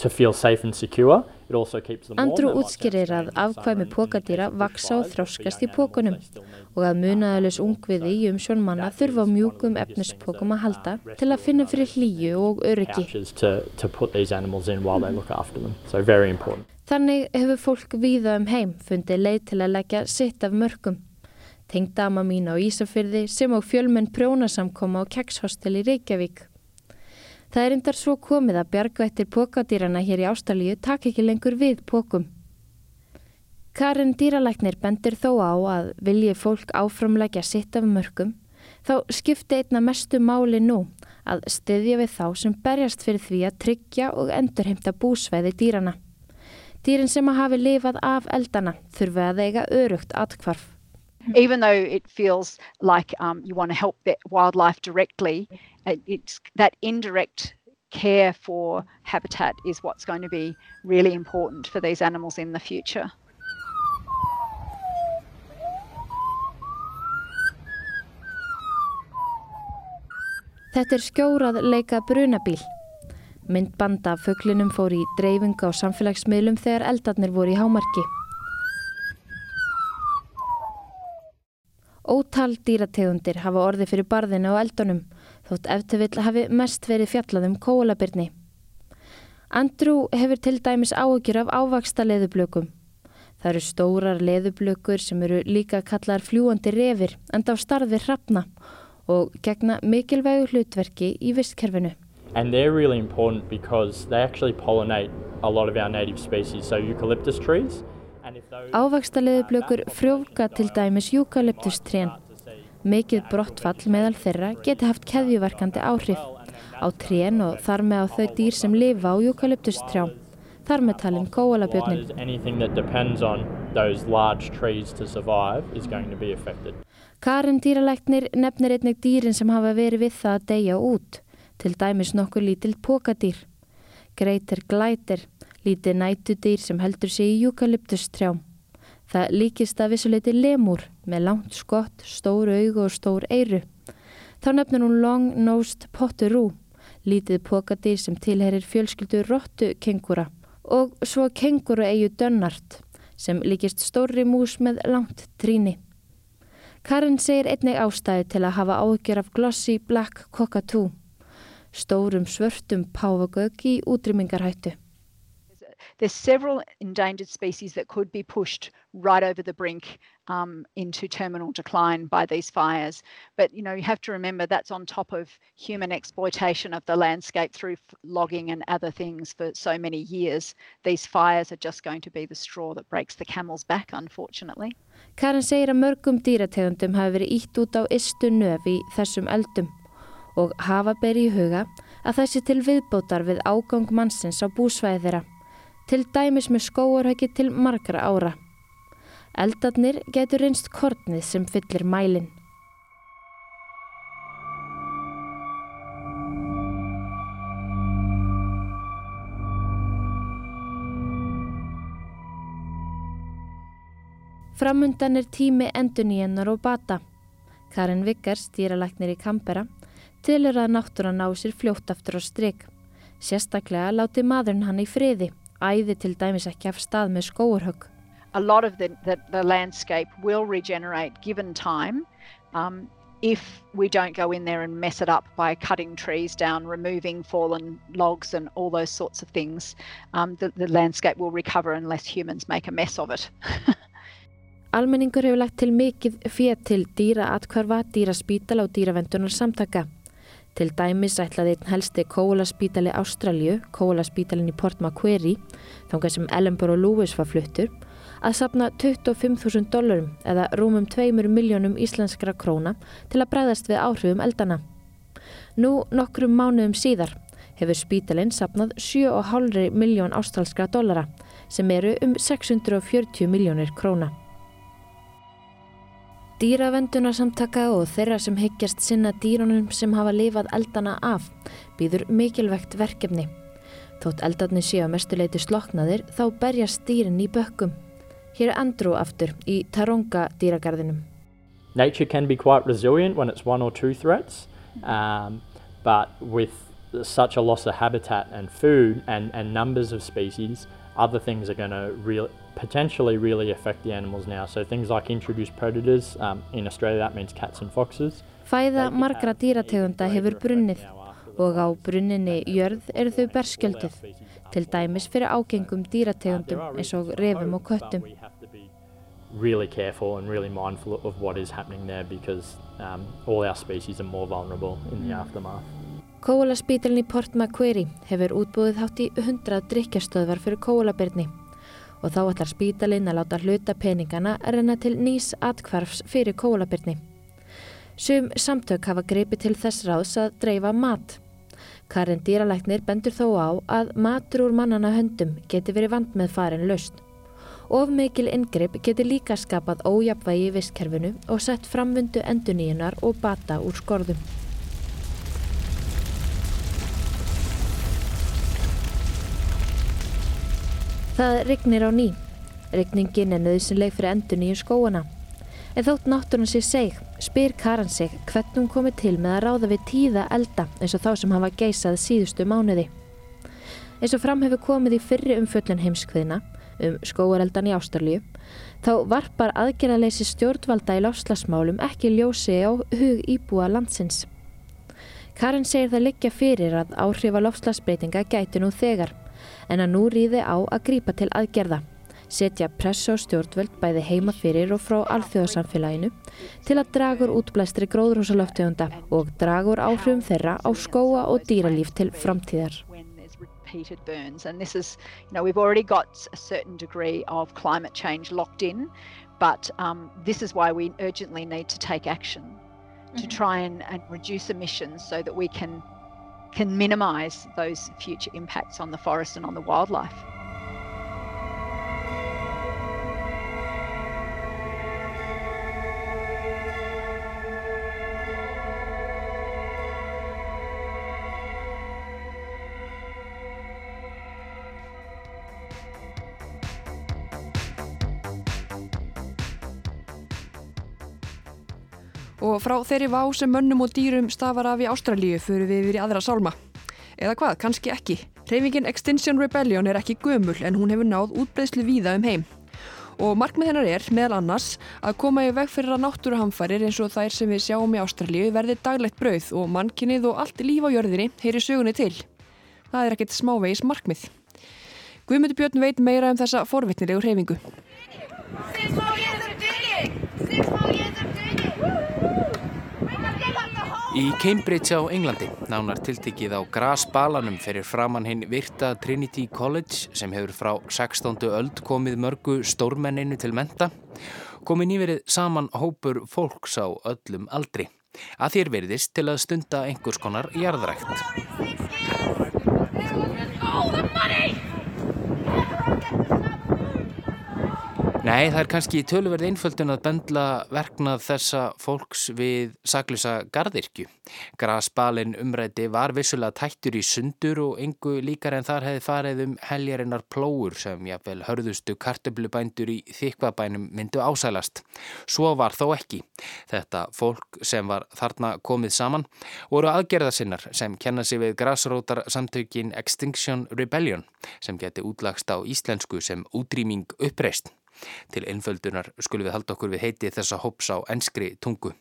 Speaker 12: to feel safe and secure.
Speaker 8: Andrew útskýrir að afkvæmi pókadýra vaksa og þróskast í pókunum og að munaðalus ungviði í umsjón manna þurfa á mjúkum efnispókum að halda til að finna fyrir hlýju og öryggi. Þannig hefur fólk víða um heim fundið leið til að leggja sitt af mörgum. Tengdama mín á Ísafyrði sem á fjölmenn prjónasamkoma á Kekshostel í Reykjavík. Það er endar svo komið að bjargvættir pókadýrana hér í Ástralíu tak ekki lengur við pókum. Karin dýralæknir bendir þó á að vilji fólk áframleggja sitt af mörgum, þá skipti einna mestu máli nú að styðja við þá sem berjast fyrir því að tryggja og endurheimta búsveiði dýrana. Dýrin sem að hafi lifað af eldana þurfa að eiga örugt atkvarf.
Speaker 13: Even though it feels like um, you want to help the wildlife directly, it's that indirect care for habitat is what's going to be really important for these animals in the future.
Speaker 8: Þetta er skjórað leika brunabíl. Myndband af föglinum fór í dreifinga á samfélagsmiðlum þegar eldarnir voru í hámarki. Ótal dýrategundir hafa orði fyrir barðinu á eldunum þótt eftirvill hafi mest verið fjallað um kólabyrni. Andrew hefur til dæmis áökjur af ávaksta leðublökum. Það eru stórar leðublökur sem eru líka kallar fljúandi revir enda á starfi hrafna og gegna mikilvægu hlutverki í vistkerfinu.
Speaker 12: And they're really important because they actually pollinate a lot of our native species, so eucalyptus trees.
Speaker 8: Ávaksta leðublökur frjóka til dæmis eukalyptustrén Mikið brottfall meðal þeirra geti haft keðjuverkandi áhrif á trén og þar með á þau dýr sem lifa á eukalyptustrjám. Þar með talin kóalabjörnin. Karin dýralæknir nefnir einnig dýrin sem hafa verið við það að deyja út, til dæmis nokkur lítill pókadýr. Greitir glætir, lítið nætudýr sem heldur sig í eukalyptustrjám. Það líkist að vissuleiti lemur með langt skott, stór augu og stór eiru. Þá nefnir hún long-nosed potteroo, lítið pokadýr sem tilherir fjölskyldu róttu kengura og svo kenguru eigu dönnart sem líkist stóri mús með langt tríni. Karin segir einnig ástæði til að hafa ágjör af glossy black cockatoo, stórum svörtum páfagögg í útrymmingarhættu.
Speaker 13: there's several endangered species that could be pushed right over the brink um, into terminal decline by these fires. But you know, you have to remember that's on top of human exploitation of the landscape through logging and other things for so many years. These fires are just going to be the straw that breaks the camel's back, unfortunately.
Speaker 8: Karin segir að mörgum dýrategundum hafi verið ítt út á istu nöf í þessum eldum og hafa beri í huga að þessi til viðbótar við ágang mannsins á búsvæði þeirra. til dæmis með skóarhæki til margra ára. Eldarnir getur reynst kortnið sem fyllir mælinn. Framundan er tími enduníennar og bata. Karin Vickers, dýralæknir í Kampera, tilur að náttúra ná sér fljótt aftur á stryk. Sérstaklega láti maðurinn hann í friði æði til dæmis ekki af stað með skóurhögg.
Speaker 13: A lot of the, the, the landscape will regenerate given time um, if we don't go in there and mess it up by cutting trees down, removing fallen logs and all those sorts of things. Um, the, the landscape will recover unless humans make a mess of it.
Speaker 8: Almenningur hefur lagt til mikið fétt til dýra atkvarfa, dýra spítala og dýravendunar samtaka. Til dæmis ætlaði einn helsti kólaspítali Ástralju, kólaspítalin í Port Macquarie, þángar sem Ellenborough Lewis var fluttur, að sapna 25.000 dólarum eða rúmum 2 miljónum íslenskra króna til að bregðast við áhrifum eldana. Nú nokkrum mánuðum síðar hefur spítalinn sapnað 7,5 miljón ástralskra dólara sem eru um 640 miljónir króna. Dýravendunarsamtaka og þeirra sem hyggjast sinna dýrunum sem hafa lifað eldana af býður mikilvægt verkefni. Þótt eldarnir séu að mestuleiti sloknaðir þá berjast dýrin í bökkum. Hér er Andrew aftur í Taronga dýragarðinum.
Speaker 12: Nature can be quite resilient when it's one or two threats, um, but with such a loss of habitat and food and, and numbers of species, other things are going to real, potentially really affect the animals now. So things like introduced predators, um, in Australia that means cats and foxes.
Speaker 8: Fæða margra dýrategunda hefur brunnið og á brunninni jörð eru þau berskjölduð, til dæmis fyrir ágengum dýrategundum eins og refum og köttum.
Speaker 12: Really careful and really mindful of what is happening there because um, all our species are more vulnerable in the aftermath.
Speaker 8: Kólaspítalinn í Port Macquarie hefur útbúið hátt í 100 drikkjastöðvar fyrir kólabirni og þá ætlar spítalinn að láta hluta peningana að renna til nýs atkvarfs fyrir kólabirni. Sum samtök hafa greipið til þess ráðs að dreifa mat. Karin dýralæknir bendur þó á að matur úr mannana höndum geti verið vand með farin laust. Of mikil ingreip geti líka skapað ójapvægi í visskerfinu og sett framvundu enduníunar og bata úr skorðum. Það rignir á ný. Rigningin er nöðsynleg fyrir endun í skóana. En þótt náttúrun sér seg, spyr Karan sig hvernig hún komið til með að ráða við tíða elda eins og þá sem hafa geisað síðustu mánuði. Eins og fram hefur komið í fyrri umföllun heimskviðina um skóareldan í Ástralju, þá varpar aðgerðaleysi stjórnvalda í lofslagsmálum ekki ljósi á hug íbúa landsins. Karin segir það liggja fyrir að áhrifa lofslagsbreytinga gæti nú þegar en að nú rýði á að grípa til aðgerða, setja press á stjórnvöld bæði heima fyrir og frá alþjóðarsamfélaginu til að dragur útblæstri gróðrúsalöftegunda og dragur áhrifum þeirra á skóa og dýralíf til framtíðar.
Speaker 13: repeated burns and this is you know we've already got a certain degree of climate change locked in but this is why we urgently need to take action to try and, and reduce emissions so that we can can minimise those future impacts on the forest and on the wildlife.
Speaker 4: Og frá þeirri vá sem mönnum og dýrum stafar af í Ástralíu fyrir við yfir í aðra sálma. Eða hvað, kannski ekki. Hreyfingin Extinction Rebellion er ekki gömul en hún hefur náð útbreyslu víða um heim. Og markmið hennar er, meðal annars, að koma í veg fyrir að náttúruhamfærir eins og þær sem við sjáum í Ástralíu verði daglegt brauð og mannkinnið og allt líf á jörðinni heyri sögunni til. Það er ekkert smávegis markmið. Guðmundur Björn veit meira um þessa forvittnilegu hreyfingu.
Speaker 3: Í Cambridge á Englandi, nánar tiltikið á grasbalanum fyrir framann hinn virta Trinity College sem hefur frá 16. öld komið mörgu stórmenninu til menta, komið nýverið saman hópur fólks á öllum aldri. Að þér verðist til að stunda einhvers konar jarðrækt. Nei, það er kannski töluverð einföldun að bendla verknað þessa fólks við saklusa gardirkju. Grasbalin umræti var vissulega tættur í sundur og engu líkar en þar hefði farið um heljarinnar plóur sem jáfnvel hörðustu kartöblubændur í þykvabænum myndu ásælast. Svo var þó ekki. Þetta fólk sem var þarna komið saman voru aðgerðasinnar sem kenna sig við grasrótar samtökin Extinction Rebellion sem geti útlagst á íslensku sem útrýming uppreist. Til einföldunar skulum við halda okkur við heiti þessa hóps á enskri tungu.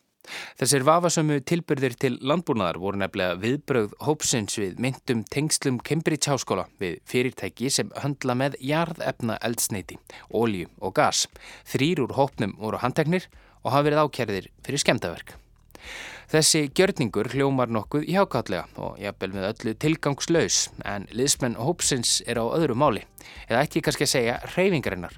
Speaker 3: Þessir vafasömu tilbyrðir til landbúnaðar voru nefnilega viðbröð hópsins við myndum tengslum Cambridge Háskóla við fyrirtæki sem höndla með jarðefna eldsneiti, ólju og gas. Þrýr úr hópnum voru handteknir og hafa verið ákjærðir fyrir skemdaverk. Þessi gjörningur hljómar nokkuð hjákallega og jafnvel með öllu tilgangslaus en liðsmenn hópsins er á öðru máli eða ekki kannski að segja reyfingarinnar.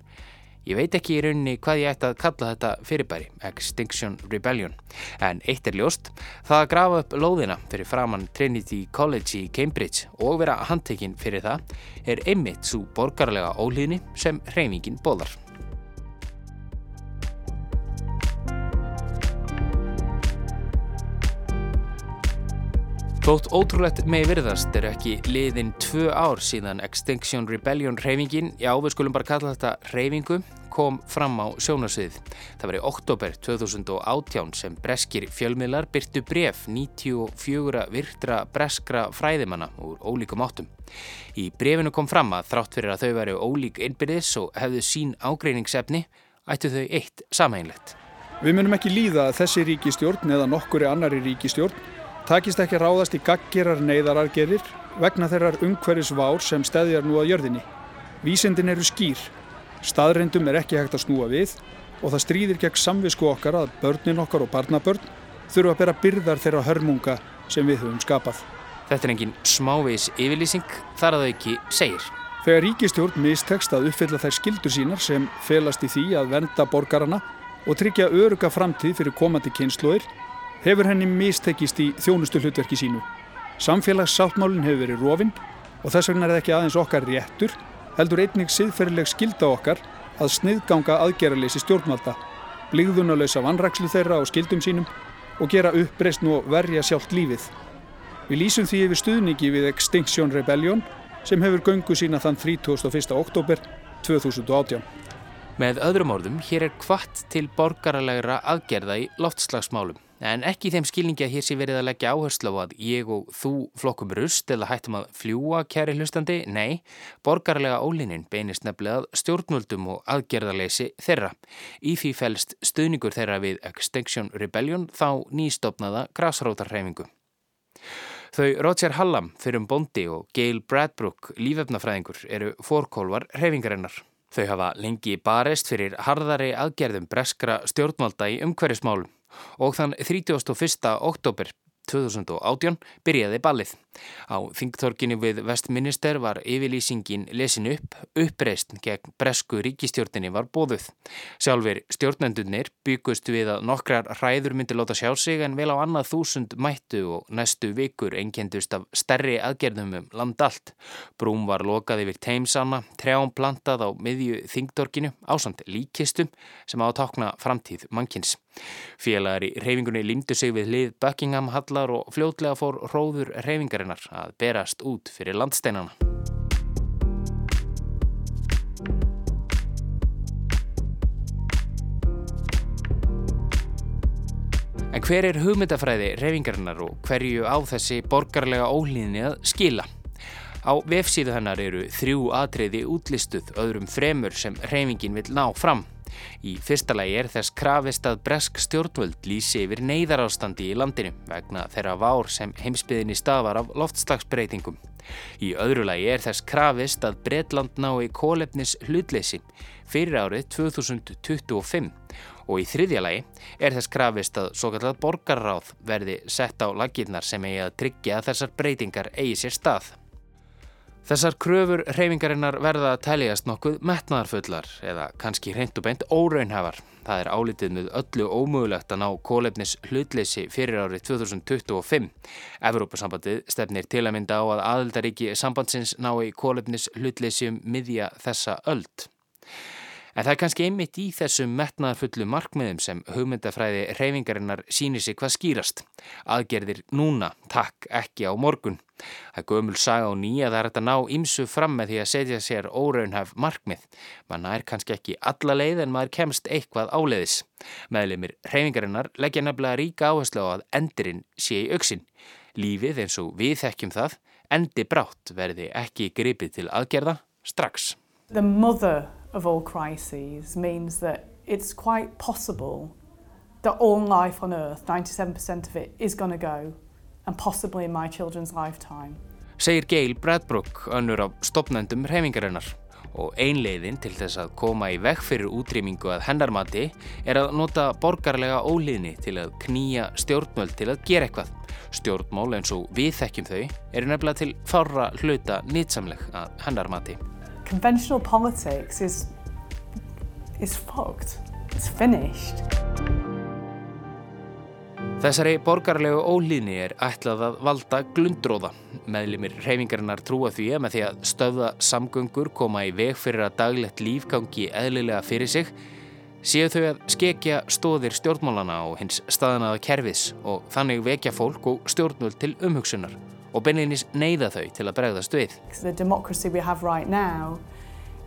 Speaker 3: Ég veit ekki í rauninni hvað ég ætti að kalla þetta fyrirbæri, Extinction Rebellion, en eitt er ljóst, það að grafa upp lóðina fyrir framann Trinity College í Cambridge og vera handtekinn fyrir það er einmitt svo borgarlega ólíðni sem reyfingin bóðar. Þótt ótrúlegt megi virðast er ekki liðin tvö ár síðan Extinction Rebellion reyfingin, já við skulum bara kalla þetta reyfingu, kom fram á sjónasvið. Það var í oktober 2018 sem breskir fjölmiðlar byrtu bref 94 virtra breskra fræðimanna úr ólíkum áttum. Í brefinu kom fram að þrátt fyrir að þau væri ólík innbyrðis og hefðu sín ágreiningsefni, ættu þau eitt samhænlegt.
Speaker 14: Við munum ekki líða að þessi ríkistjórn eða nokkuri annari ríkistjórn takist ekki ráðast í gaggerar neyðarargerir vegna þeirrar umhverfis vár sem stæðjar nú að jörðinni. Vísindin eru skýr, staðrindum er ekki hægt að snúa við og það stríðir gegn samvisku okkar að börnin okkar og barnabörn þurfa að bera byrðar þeirra hörmunga sem við höfum skapað.
Speaker 3: Þetta er engin smávegis yfirlýsing þar að þau ekki segir.
Speaker 14: Þegar ríkistjórn mistekst að uppfylla þær skildur sínar sem felast í því að venda borgarana og tryggja öruga framtíð fyrir komandi kynnslóðir hefur henni mistekist í þjónustu hlutverki sínu. Samfélagssáttmálinn hefur verið rofinn og þess vegna er það ekki aðeins okkar réttur, heldur einnig siðferðileg skilda okkar að sniðganga aðgerraleysi stjórnvalda, blíðunalösa vannrakslu þeirra á skildum sínum og gera uppreist nú verja sjálft lífið. Við lýsum því yfir stuðningi við Extinction Rebellion sem hefur göngu sína þann 31. oktober 2018.
Speaker 3: Með öðrum orðum, hér er kvart til borgaralegra aðgerða í loftslagsmálum. En ekki í þeim skilningi að hér sé verið að leggja áherslu á að ég og þú flokkum rust eða hættum að fljúa kæri hlustandi. Nei, borgarlega ólinin beinist nefnilega stjórnvöldum og aðgerðarleysi þeirra. Í því fælst stuðningur þeirra við Extinction Rebellion þá nýstofnaða grásrótarhreifingu. Þau Roger Hallam, fyrirum Bondi og Gail Bradbrook, lífefnafræðingur, eru fórkólvar hreifingarinnar. Þau hafa lengi barist fyrir harðari aðgerðum breskra stjórnvalda í umhverjusmálum og þann 31. oktober 2018 byrjaði ballið. Á þingtorkinu við Vestminister var yfirlýsingin lesin upp, uppreist gegn bresku ríkistjórninni var bóðuð. Sjálfur stjórnendunir byggust við að nokkrar hræður myndi láta sjá sig en vel á annað þúsund mættu og næstu vikur einkendust af stærri aðgerðum um land allt. Brúm var lokað yfir teimsanna, trjám plantað á miðju þingtorkinu ásand líkistum sem á að takna framtíð mannkins. Félagar í reyfingunni límdu sig við lið Buckingham Hallar og fljótlega fór róður reyfingarinnar að berast út fyrir landsteinana. En hver er hugmyndafræði reyfingarinnar og hverju á þessi borgarlega ólíðinni að skila? Á vefsíðu hennar eru þrjú atriði útlistuð öðrum fremur sem reyfingin vil ná fram. Í fyrsta lagi er þess krafist að bresk stjórnvöld lýsi yfir neyðarástandi í landinu vegna þeirra vár sem heimsbyðinni stafar af loftslagsbreytingum. Í öðru lagi er þess krafist að Breitland nái kólefnis hlutleysi fyrir árið 2025 og í þriðja lagi er þess krafist að svo kallar borgarráð verði sett á lagirnar sem eigi að tryggja þessar breytingar eigi sér stað. Þessar kröfur reyfingarinnar verða að tæljast nokkuð metnaðarfullar eða kannski hreint og beint óraunhafar. Það er álitið með öllu ómögulegt að ná kólefnis hlutleysi fyrir árið 2025. Evrópasambandið stefnir til að mynda á að aðildaríki sambandsins nái kólefnis hlutleysi um miðja þessa öld. En það er kannski einmitt í þessum metnaðarfullu markmiðum sem hugmyndafræði reyfingarinnar sínir sig hvað skýrast. Aðgerðir núna, takk, ekki á morgun. Það gömul saga og nýja er að ná ímsu fram með því að setja sér óraunhaf markmið. Manna er kannski ekki alla leið en maður kemst eitthvað áleiðis. Meðlemið reyfingarinnar leggja nefnilega ríka áherslu á að endurinn sé í auksin. Lífið eins og við þekkjum það, endi brátt verði ekki gripið til aðgerða strax.
Speaker 15: Of all crises means that it's quite possible that all life on earth, 97% of it, is going to go, and possibly in my children's lifetime.
Speaker 3: Segir Gail Bradbrook, önnur af stopnendum reyfingarinnar. Og einleiðin til þess að koma í vekk fyrir útrýmingu að hennarmati er að nota borgarlega ólíðni til að knýja stjórnmöld til að gera eitthvað. Stjórnmál eins og við þekkjum þau eru nefnilega til fára hluta nýtsamleg að hennarmati.
Speaker 15: Conventional politics is, is fucked. It's finished.
Speaker 3: Þessari borgarlegu ólíðni er ætlað að valda glundróða. Meðlimir reyfingarinnar trúa því að með því að stöða samgöngur koma í veg fyrir að daglegt líf gangi eðlilega fyrir sig séu þau að skekja stóðir stjórnmálana og hins staðanaða kerfis og þannig vekja fólk og stjórnvöld til umhugsunar og benninis neyða þau til að bregðast við.
Speaker 15: The democracy we have right now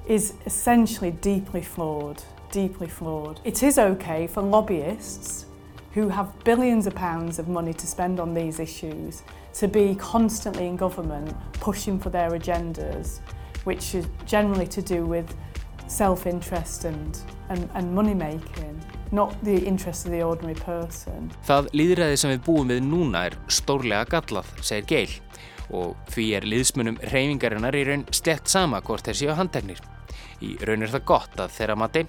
Speaker 15: is essentially deeply flawed, deeply flawed. It is okay for lobbyists who have billions of pounds of money to spend on these issues to be constantly in government pushing for their agendas, which is generally to do with self-interest and, and, and money making,
Speaker 3: Það líðræði sem við búum við núna er stórlega gallað, segir Geil, og því er liðsmunum reyfingarinnar í raun slett sama hvort þeir séu handteknir. Í raun er það gott að þeirra mati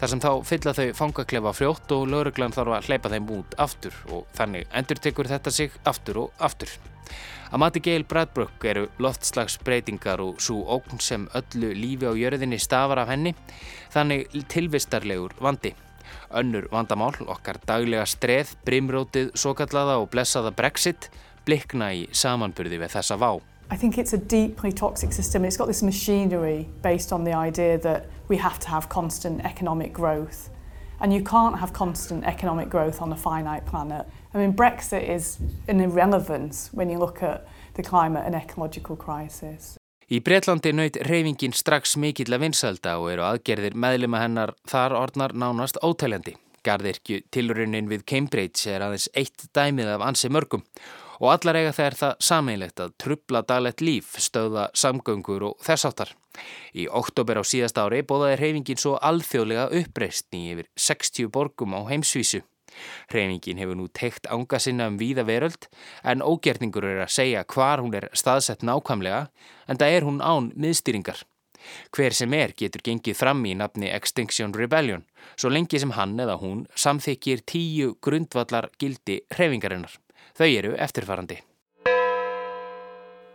Speaker 3: þar sem þá fylla þau fangaklefa frjótt og lauruglan þarf að hleypa þeim út aftur og þannig endur tekur þetta sig aftur og aftur. Að mati Gail Bradbrook eru loftslagsbreytingar og svo ókn sem öllu lífi á jörðinni stafar af henni þannig tilvistarlegur vandi. Önnur vandamál, okkar daglega streð, brimrótið, svo kallaða og blessaða Brexit blikna í samanburði við þessa vá.
Speaker 15: I think it's a deeply toxic system. It's got this machinery based on the idea that we have to have constant economic growth. And you can't have constant economic growth on a finite planet. I mean, Brexit is an irrelevance when you look at the climate and ecological crisis.
Speaker 3: Í Breitlandi naut reyfingin strax mikill að vinsalda og eru aðgerðir meðlema hennar þar orðnar nánast ótæljandi. Garðirkju tilraunin við Cambridge er aðeins eitt dæmið af ansi mörgum og allar eiga þeir það sameinlegt að trubla daglegt líf, stöða samgöngur og þess áttar. Í oktober á síðast ári bóðaði reyfingin svo alþjóðlega uppreist í yfir 60 borgum á heimsvísu. Reyfingin hefur nú teikt ánga sinna um víða veröld en ógerningur er að segja hvar hún er staðsett nákvæmlega en það er hún án miðstýringar. Hver sem er getur gengið fram í nafni Extinction Rebellion svo lengi sem hann eða hún samþykjir tíu grundvallar gildi reyfingarinnar. Þau eru eftirfarandi.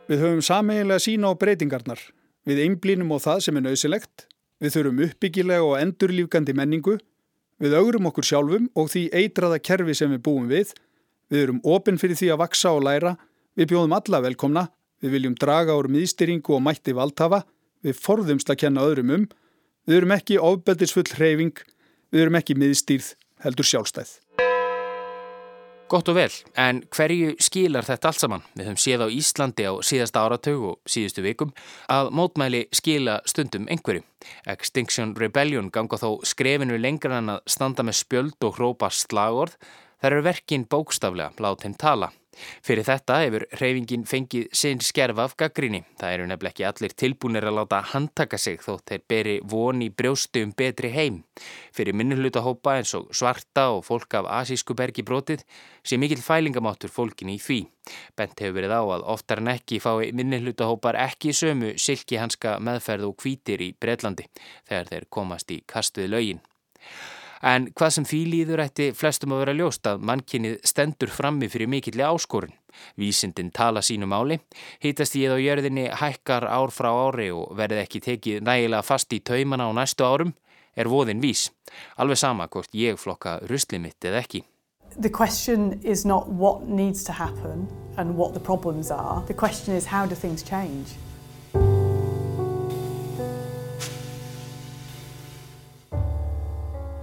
Speaker 14: Við höfum sameiginlega sína á breytingarnar. Við einblínum á það sem er nöðsilegt. Við þurfum uppbyggilega og endurlífgandi menningu. Við augrum okkur sjálfum og því eitraða kerfi sem við búum við. Við erum ofinn fyrir því að vaksa og læra. Við bjóðum alla velkomna. Við viljum draga úr miðstyringu og mætti valdhafa. Við forðumst að kenna öðrum um. Við erum ekki ofbeldisfull hreyfing. Við erum ekki miðstýrð heldur sjálfstæð.
Speaker 3: Gott og vel, en hverju skilar þetta allt saman? Við höfum séð á Íslandi á síðasta áratug og síðustu vikum að mótmæli skila stundum einhverju. Extinction Rebellion ganga þó skrefinu lengra en að standa með spjöld og hrópa slagorð. Það eru verkin bókstaflega, látum tala. Fyrir þetta hefur reyfingin fengið sinn skerf af gaggrinni. Það eru nefnileg ekki allir tilbúinir að láta handtaka sig þótt þeir beri von í brjóstu um betri heim. Fyrir minnulutahópa eins og svarta og fólk af asísku bergi brotið sé mikill fælingamáttur fólkin í því. Bent hefur verið á að oftar en ekki fái minnulutahópar ekki sömu silki hanska meðferð og kvítir í Breitlandi þegar þeir komast í kastuði lögin. En hvað sem því líður ætti flestum að vera ljóst að mannkynnið stendur frammi fyrir mikilli áskorun. Vísindin tala sínu máli, hýtast í eða jörðinni hækkar ár frá ári og verði ekki tekið nægilega fast í taumana á næstu árum, er voðin vís. Alveg sama hvort ég flokka rusli mitt eða ekki.
Speaker 15: The question is not what needs to happen and what the problems are. The question is how do things change?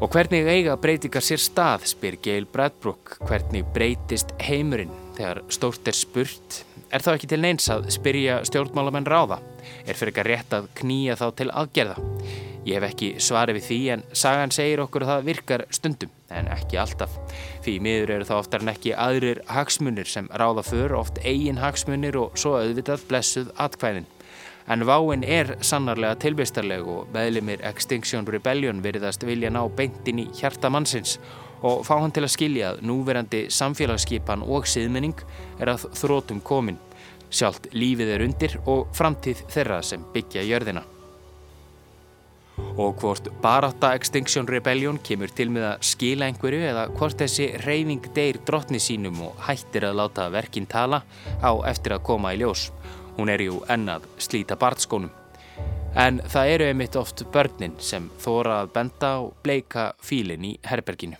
Speaker 3: Og hvernig eiga breytingar sér stað, spyr Gail Bradbrook, hvernig breytist heimurinn þegar stórt er spurt? Er þá ekki til neins að spyrja stjórnmálamenn ráða? Er fyrir ekki rétt að knýja þá til aðgerða? Ég hef ekki svarið við því en sagan segir okkur að það virkar stundum, en ekki alltaf. Því miður eru þá oftar en ekki aðrir hagsmunir sem ráða för, oft eigin hagsmunir og svo auðvitað blessuð atkvæðin. En váin er sannarlega tilbystarleg og meðlimir Extinction Rebellion veriðast vilja ná beintin í hjarta mannsins og fá hann til að skilja að núverandi samfélagsskipan og siðmenning er að þrótum komin. Sjálft lífið er undir og framtíð þeirra sem byggja jörðina. Og hvort Baráta Extinction Rebellion kemur til með að skila einhverju eða hvort þessi reyfing deyr drottni sínum og hættir að láta verkinn tala á eftir að koma í ljós. Hún er jú slíta. En það eru einmitt oft börnin sem þóra að benda og bleika fílinn í herberginu.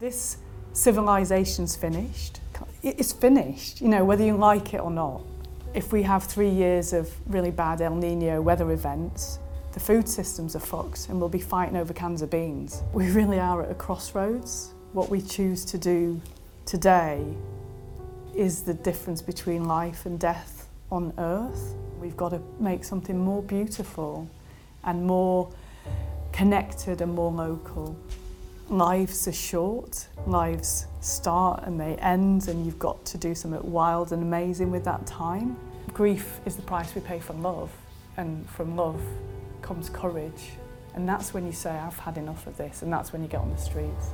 Speaker 15: This civilization's finished. It's finished, you know, whether you like it or not. If we have three years of really bad El Nino weather events, the food systems are fucked and we'll be fighting over cans of beans. We really are at a crossroads. What we choose to do today is the difference between life and death on earth. We've got to make something more beautiful and more connected and more local. Lives are short, lives start and they end, and you've got to do something wild and amazing with that time. Grief is the price we pay for love, and from love comes courage. And that's when you say, I've had enough of this, and that's when you get on the streets.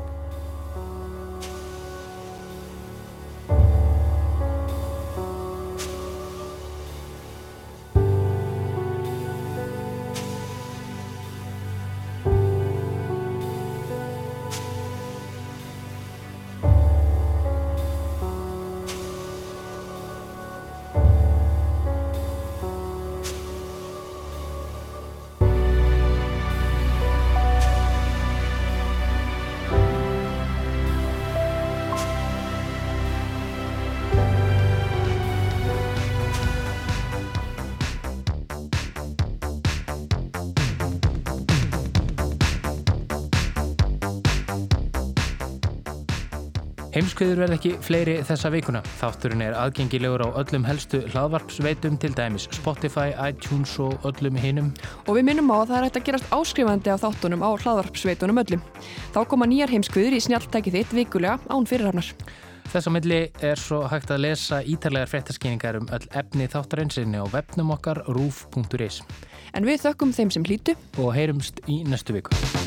Speaker 3: Heimskviður verð ekki fleiri þessa vikuna. Þátturinn er aðgengilegur á öllum helstu hlaðvarpsveitum til dæmis Spotify, iTunes og öllum hinnum.
Speaker 4: Og við minnum á að það er hægt að gerast áskrifandi á þáttunum á hlaðvarpsveitunum öllum. Þá koma nýjar heimskviður í snjáltæki þitt vikulega án fyrirhafnar.
Speaker 3: Þess á milli er svo hægt að lesa ítarlegar fréttaskýningar um öll efni þáttarinsinni á webnum okkar roof.is.
Speaker 4: En við þökkum þeim sem hlýtu
Speaker 3: og heyrumst í næstu viku.